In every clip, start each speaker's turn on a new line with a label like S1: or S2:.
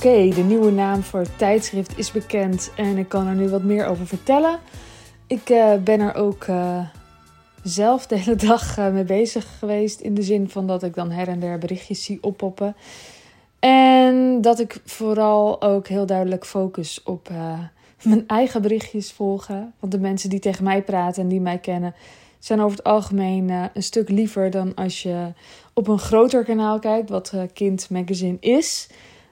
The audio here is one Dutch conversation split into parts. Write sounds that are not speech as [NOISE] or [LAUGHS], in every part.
S1: Oké, de nieuwe naam voor het tijdschrift is bekend en ik kan er nu wat meer over vertellen. Ik uh, ben er ook uh, zelf de hele [LAUGHS] dag uh, mee bezig geweest. In de zin van dat ik dan her en der berichtjes zie oppoppen. En dat ik vooral ook heel duidelijk focus op [LAUGHS] mijn eigen berichtjes volgen. Want de mensen die tegen mij praten en die mij kennen, zijn over het algemeen een stuk liever dan als je op een groter kanaal kijkt, wat Kind Magazine is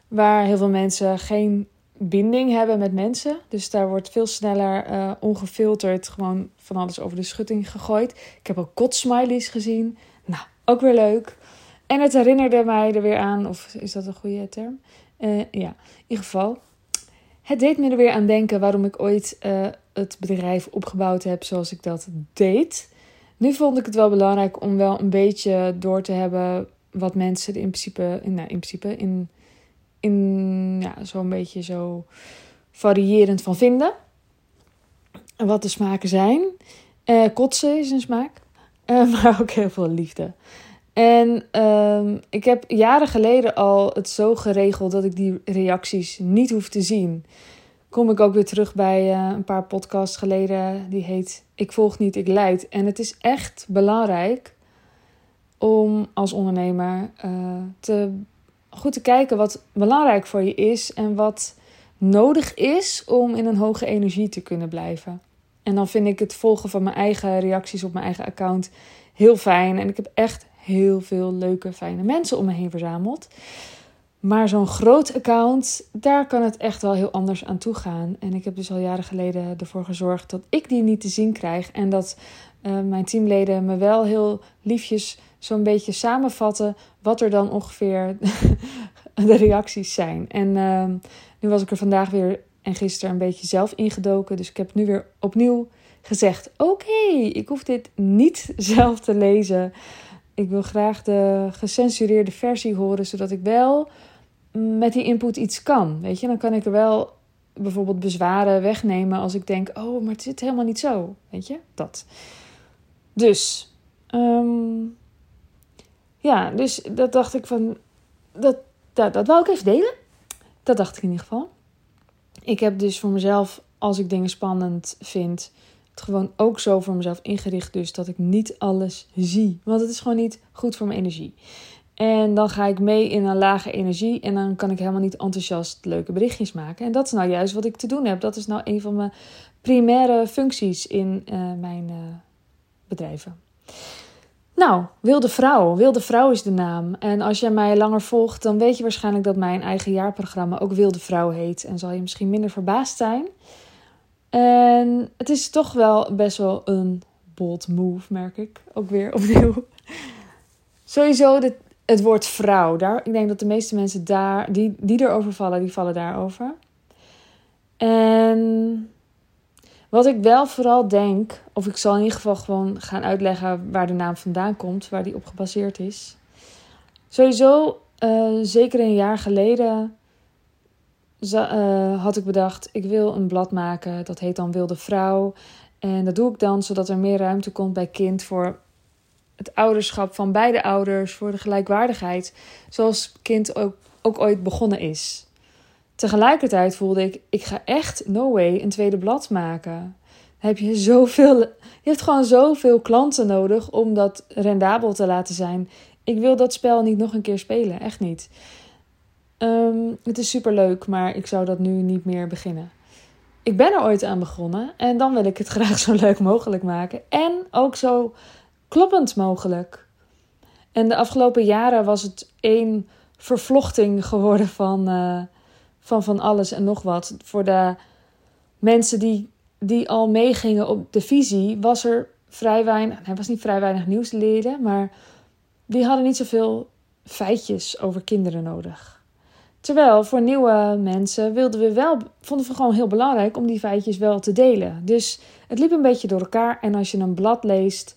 S1: waar heel veel mensen geen binding hebben met mensen. Dus daar wordt veel sneller uh, ongefilterd gewoon van alles over de schutting gegooid. Ik heb ook kotsmilies gezien. Nou, ook weer leuk. En het herinnerde mij er weer aan, of is dat een goede term? Uh, ja, in ieder geval. Het deed me er weer aan denken waarom ik ooit uh, het bedrijf opgebouwd heb zoals ik dat deed. Nu vond ik het wel belangrijk om wel een beetje door te hebben wat mensen in principe, nou, in principe, in in ja, zo'n beetje zo variërend van vinden. En wat de smaken zijn. Uh, kotsen is een smaak. Uh, [LAUGHS] maar ook heel veel liefde. En uh, ik heb jaren geleden al het zo geregeld dat ik die reacties niet hoef te zien. Kom ik ook weer terug bij uh, een paar podcasts geleden. Die heet Ik volg niet, ik leid. En het is echt belangrijk om als ondernemer te goed te kijken wat belangrijk voor je is en wat nodig is om in een hoge energie te kunnen blijven. En dan vind ik het volgen van mijn eigen reacties op mijn eigen account heel fijn. En ik heb echt heel veel leuke, fijne mensen om me heen verzameld. Maar zo'n groot account, daar kan het echt wel heel anders aan toe gaan. En ik heb dus al jaren geleden ervoor gezorgd dat ik die niet te zien krijg. En dat uh, mijn teamleden me wel heel liefjes zo'n beetje samenvatten wat er dan ongeveer [LAUGHS] de reacties zijn. En uh, nu was ik er vandaag weer en gisteren een beetje zelf ingedoken. Dus ik heb nu weer opnieuw gezegd: Oké, ik hoef dit niet [LAUGHS] zelf te lezen. Ik wil graag de gecensureerde versie horen, zodat ik wel met die input iets kan. Weet je, dan kan ik er wel bijvoorbeeld bezwaren wegnemen als ik denk: Oh, maar het zit helemaal niet zo. Weet je, dat. Dus, um, ja, dus dat dacht ik van. Dat, dat, dat wou ik even delen. Dat dacht ik in ieder geval. Ik heb dus voor mezelf, als ik dingen spannend vind, gewoon ook zo voor mezelf ingericht. Dus dat ik niet alles zie. Want het is gewoon niet goed voor mijn energie. En dan ga ik mee in een lage energie. En dan kan ik helemaal niet enthousiast leuke berichtjes maken. En dat is nou juist wat ik te doen heb. Dat is nou een van mijn primaire functies in uh, mijn uh, bedrijven. Nou, Wilde Vrouw. Wilde Vrouw is de naam. En als jij mij langer volgt, dan weet je waarschijnlijk dat mijn eigen jaarprogramma ook Wilde Vrouw heet. En zal je misschien minder verbaasd zijn. En het is toch wel best wel een bold move, merk ik. Ook weer opnieuw. Sowieso het woord vrouw. Daar, ik denk dat de meeste mensen daar, die, die erover vallen, die vallen daarover. En wat ik wel vooral denk, of ik zal in ieder geval gewoon gaan uitleggen waar de naam vandaan komt, waar die op gebaseerd is. Sowieso, uh, zeker een jaar geleden uh, had ik bedacht, ik wil een blad maken. Dat heet dan Wilde Vrouw. En dat doe ik dan zodat er meer ruimte komt bij kind voor het ouderschap van beide ouders, voor de gelijkwaardigheid. Zoals kind ook, ook ooit begonnen is. Tegelijkertijd voelde ik, ik ga echt no way een tweede blad maken. Heb je zoveel, je hebt gewoon zoveel klanten nodig om dat rendabel te laten zijn. Ik wil dat spel niet nog een keer spelen, echt niet. Um, het is super leuk, maar ik zou dat nu niet meer beginnen. Ik ben er ooit aan begonnen en dan wil ik het [LAUGHS] graag zo leuk mogelijk maken en ook zo kloppend mogelijk. En de afgelopen jaren was het één vervlochting geworden van. Uh, van van alles en nog wat. Voor de mensen die, die al meegingen op de visie, was er vrij weinig. Er was niet vrij weinig nieuws te leren, maar die hadden niet zoveel feitjes over kinderen nodig. Terwijl voor nieuwe mensen wilden we wel, vonden we gewoon heel belangrijk om die feitjes wel te delen. Dus het liep een beetje door elkaar. En als je een blad leest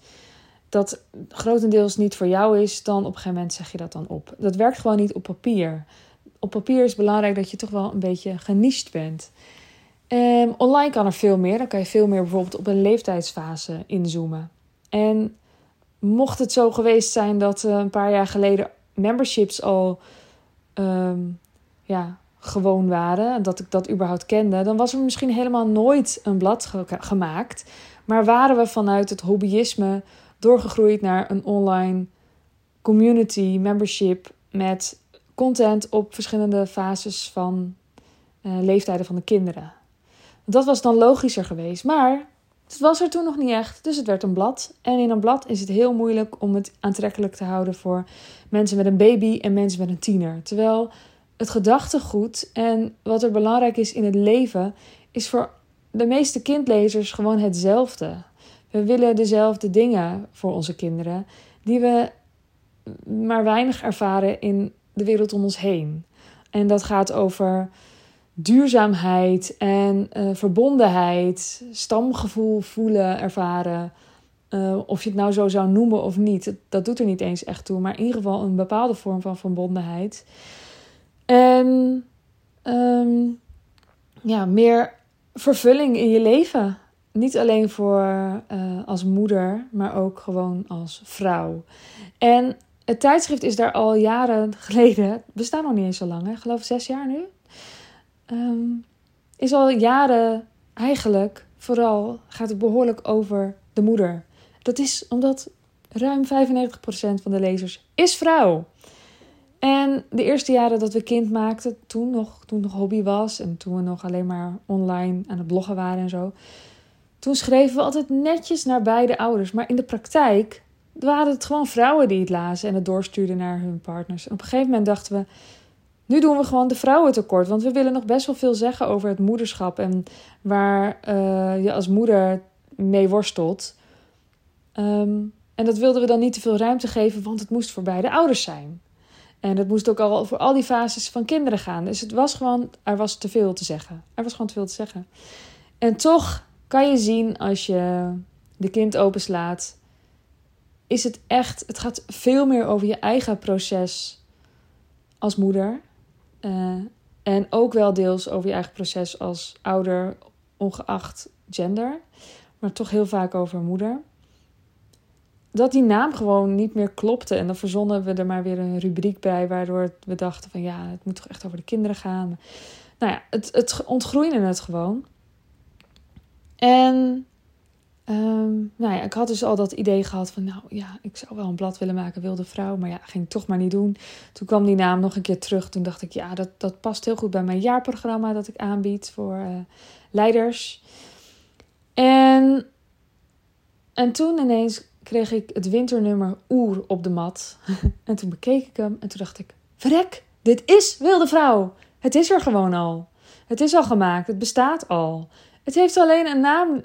S1: dat grotendeels niet voor jou is, dan op een gegeven moment zeg je dat dan op. Dat werkt gewoon niet op papier op papier is belangrijk dat je toch wel een beetje geniched bent. Um, online kan er veel meer. Dan kan je veel meer bijvoorbeeld op een leeftijdsfase inzoomen. En mocht het zo geweest zijn dat uh, een paar jaar geleden memberships al um, ja, gewoon waren en dat ik dat überhaupt kende, dan was er misschien helemaal nooit een blad gemaakt. Maar waren we vanuit het hobbyisme doorgegroeid naar een online community membership met content op verschillende fases van uh, leeftijden van de kinderen. Dat was dan logischer geweest. Maar het was er toen nog niet echt. Dus het werd een blad. En in een blad is het heel moeilijk om het aantrekkelijk te houden voor mensen met een baby en mensen met een tiener. Terwijl het gedachtegoed en wat er belangrijk is in het leven, is voor de meeste kindlezers gewoon hetzelfde. We willen dezelfde dingen voor onze kinderen, die we maar weinig ervaren in de wereld om ons heen. En dat gaat over duurzaamheid en uh, verbondenheid, stamgevoel voelen, ervaren. Uh, of je het nou zo zou noemen of niet, dat, doet er niet eens echt toe. Maar in ieder geval een bepaalde vorm van verbondenheid. En um, ja, meer vervulling in je leven. Niet alleen voor uh, als moeder, maar ook gewoon als vrouw. En het tijdschrift is daar al jaren [LAUGHS] geleden, bestaat nog niet eens zo lang, hè? geloof zes jaar nu. Um, is al jaren eigenlijk vooral gaat het behoorlijk over de moeder. Dat is omdat ruim 95% van de lezers is vrouw. En de eerste jaren dat we kind maakten, toen nog, toen nog hobby was en toen we nog alleen maar online aan het bloggen waren en zo. Toen schreven we altijd netjes naar beide ouders. Maar in de praktijk waren het gewoon vrouwen die het lazen en het doorstuurden naar hun partners. En op een gegeven moment dachten we, nu doen we gewoon de vrouwen tekort. Want we willen nog best wel veel zeggen over het moederschap en waar uh, je als moeder mee worstelt. Um, en dat wilden we dan niet te veel ruimte geven, want het moest voor beide ouders zijn. En het moest ook al voor al die fases van kinderen gaan. Dus het was gewoon, er was te veel te zeggen. Er was gewoon te veel te zeggen. En toch kan je zien als je de kind openslaat, is het echt, het gaat veel meer over je eigen proces als moeder. Uh, en ook wel deels over je eigen proces als ouder, ongeacht gender. Maar toch heel vaak over moeder dat die naam gewoon niet meer klopte. En dan verzonnen we er maar weer een rubriek bij, waardoor we dachten van ja, het moet toch echt over de kinderen gaan. Nou ja, het, het ontgroeide het gewoon. En um, nou ja, ik had dus al dat idee gehad van nou ja, ik zou wel een blad willen maken, wilde vrouw. Maar ja, ging toch maar niet doen. Toen kwam die naam nog een keer terug. Toen dacht ik ja, dat, dat past heel goed bij mijn jaarprogramma dat ik aanbied voor uh, leiders. En, en toen ineens kreeg ik het winternummer Oer op de mat. [LAUGHS] en toen bekeek ik hem en toen dacht ik: Verrek, dit is Wilde Vrouw. Het is er gewoon al. Het is al gemaakt, het bestaat al. Het heeft alleen een naam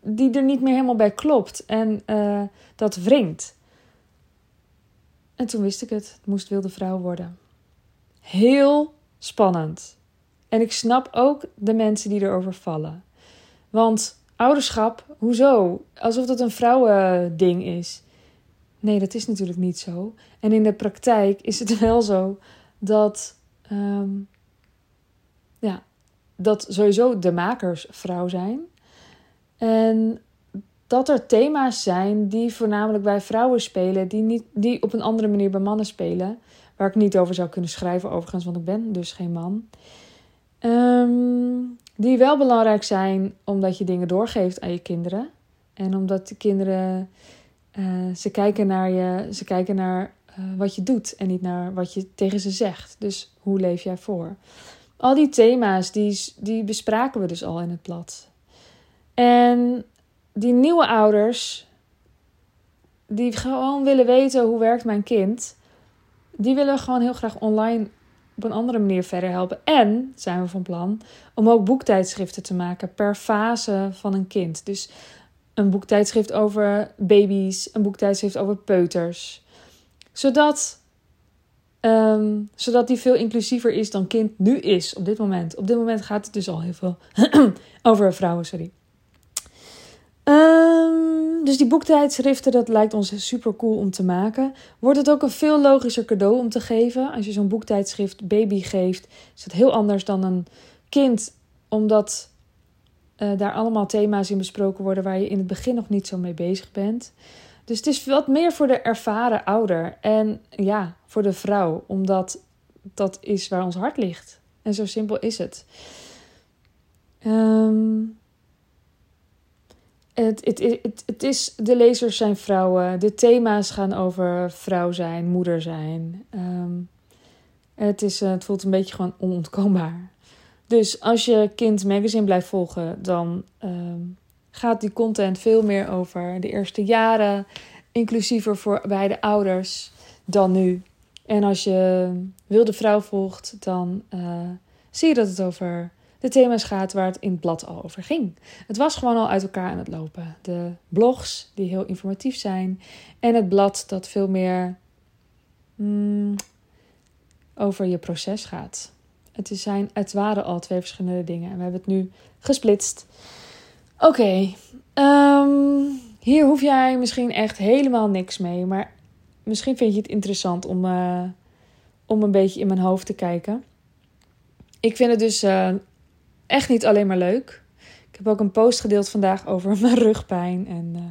S1: die er niet meer helemaal bij klopt en uh, dat wringt. En toen wist ik het, het moest Wilde Vrouw worden. Heel spannend. En ik snap ook de mensen die erover vallen. Want Ouderschap, hoezo? Alsof dat een vrouwending is. Nee, dat is natuurlijk niet zo. En in de praktijk is het [LAUGHS] wel zo dat, um, ja, dat sowieso de makers vrouw zijn. En dat er thema's zijn die voornamelijk bij vrouwen spelen, die, niet, die op een andere manier bij mannen spelen. Waar ik niet over zou kunnen schrijven, overigens, want ik ben dus geen man. Um, die wel belangrijk zijn omdat je dingen doorgeeft aan je kinderen. En omdat de kinderen, uh, ze kijken naar je, ze kijken naar uh, wat je doet en niet naar wat je tegen ze zegt. Dus hoe leef jij voor? Al die thema's, die, die bespraken we dus al in het blad. En die nieuwe ouders, die gewoon willen weten hoe werkt mijn kind, die willen gewoon heel graag online op een andere manier verder helpen. En zijn we van plan om ook boektijdschriften te maken per fase van een kind. Dus een boektijdschrift over baby's, een boektijdschrift over peuters. Zodat, um, zodat die veel inclusiever is dan kind nu is op dit moment. Op dit moment gaat het dus al heel veel [CLEARS THROAT] over vrouwen, sorry. Um, dus die boektijdschriften, dat lijkt ons super cool om te maken. Wordt het ook een veel logischer cadeau om te geven. Als je zo'n boektijdschrift baby geeft, is het heel anders dan een kind. Omdat uh, daar allemaal thema's in besproken worden waar je in het begin nog niet zo mee bezig bent. Dus het is wat meer voor de ervaren ouder. En ja, voor de vrouw. Omdat dat is waar ons hart ligt. En zo simpel is het. Ehm, het, het, het, het, is, de lezers zijn vrouwen. De thema's gaan over vrouw zijn, moeder zijn. Ehm, het, is, het voelt een beetje gewoon onontkoombaar. Dus als je Kind Magazine blijft volgen, dan ehm, gaat die content veel meer over de eerste jaren, inclusiever voor beide ouders dan nu. En als je Wilde Vrouw volgt, dan uh, zie je dat het over de thema's gaat waar het in het blad al over ging. Het was gewoon al uit elkaar aan het lopen. De blogs, die heel informatief zijn, en het blad dat veel meer mm, over je proces gaat. Het, zijn, het waren al twee verschillende dingen en we hebben het nu gesplitst. Oké, ehm, hier hoef jij misschien echt helemaal niks mee, maar misschien vind je het interessant om, uh, om een beetje in mijn hoofd te kijken. Ik vind het dus uh, echt niet alleen maar leuk. Ik heb ook een post gedeeld vandaag over [LAUGHS] mijn rugpijn. En uh,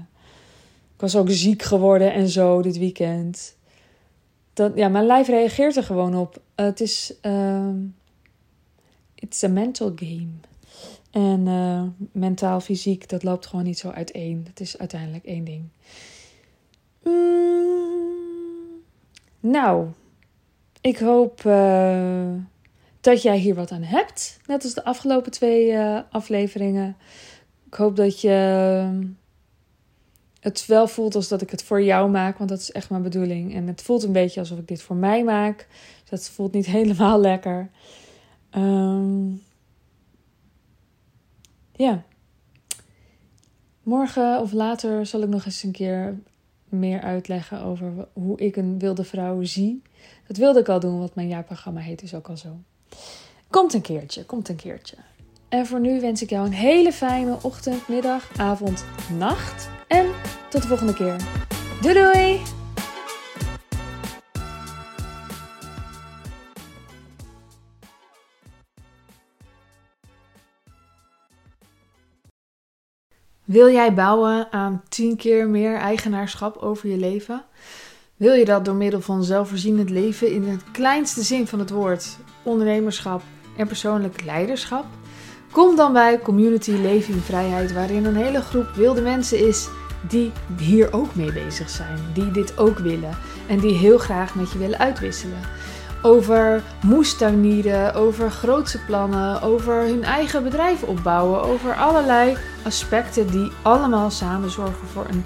S1: ik was ook ziek geworden en zo dit weekend. Dat, ja, mijn lijf reageert er gewoon op. het is. Uh, it's a mental game. En uh, mentaal, fysiek, dat loopt gewoon niet zo uiteen. Het is uiteindelijk één ding. Mm, nou, ik hoop dat jij hier wat aan hebt. Net als de afgelopen twee uh, afleveringen. Ik hoop dat je het wel voelt als dat ik het voor jou maak, want dat is echt mijn bedoeling. En het voelt een beetje alsof ik dit voor mij maak. Dat voelt niet [LAUGHS] helemaal lekker. Um, ja. Morgen of later zal ik nog eens een keer meer uitleggen over hoe ik een wilde vrouw zie. Dat wilde ik al doen, want mijn jaarprogramma heet dus ook al zo. Komt een keertje, komt een keertje. En voor nu wens ik jou een hele fijne ochtend, middag, avond, nacht. En tot de volgende keer. Doei doei! Wil jij bouwen aan 10 keer meer eigenaarschap over je leven? Wil je dat door middel van zelfvoorzienend leven in het kleinste zin van het woord, ondernemerschap en persoonlijk leiderschap? Kom dan bij Community Leven in Vrijheid, waarin een hele groep wilde mensen is die hier ook mee bezig zijn, die dit ook willen en die heel graag met je willen uitwisselen over moestuinieren, over grootse plannen, over hun eigen bedrijf opbouwen, over allerlei aspecten die allemaal samen zorgen voor een,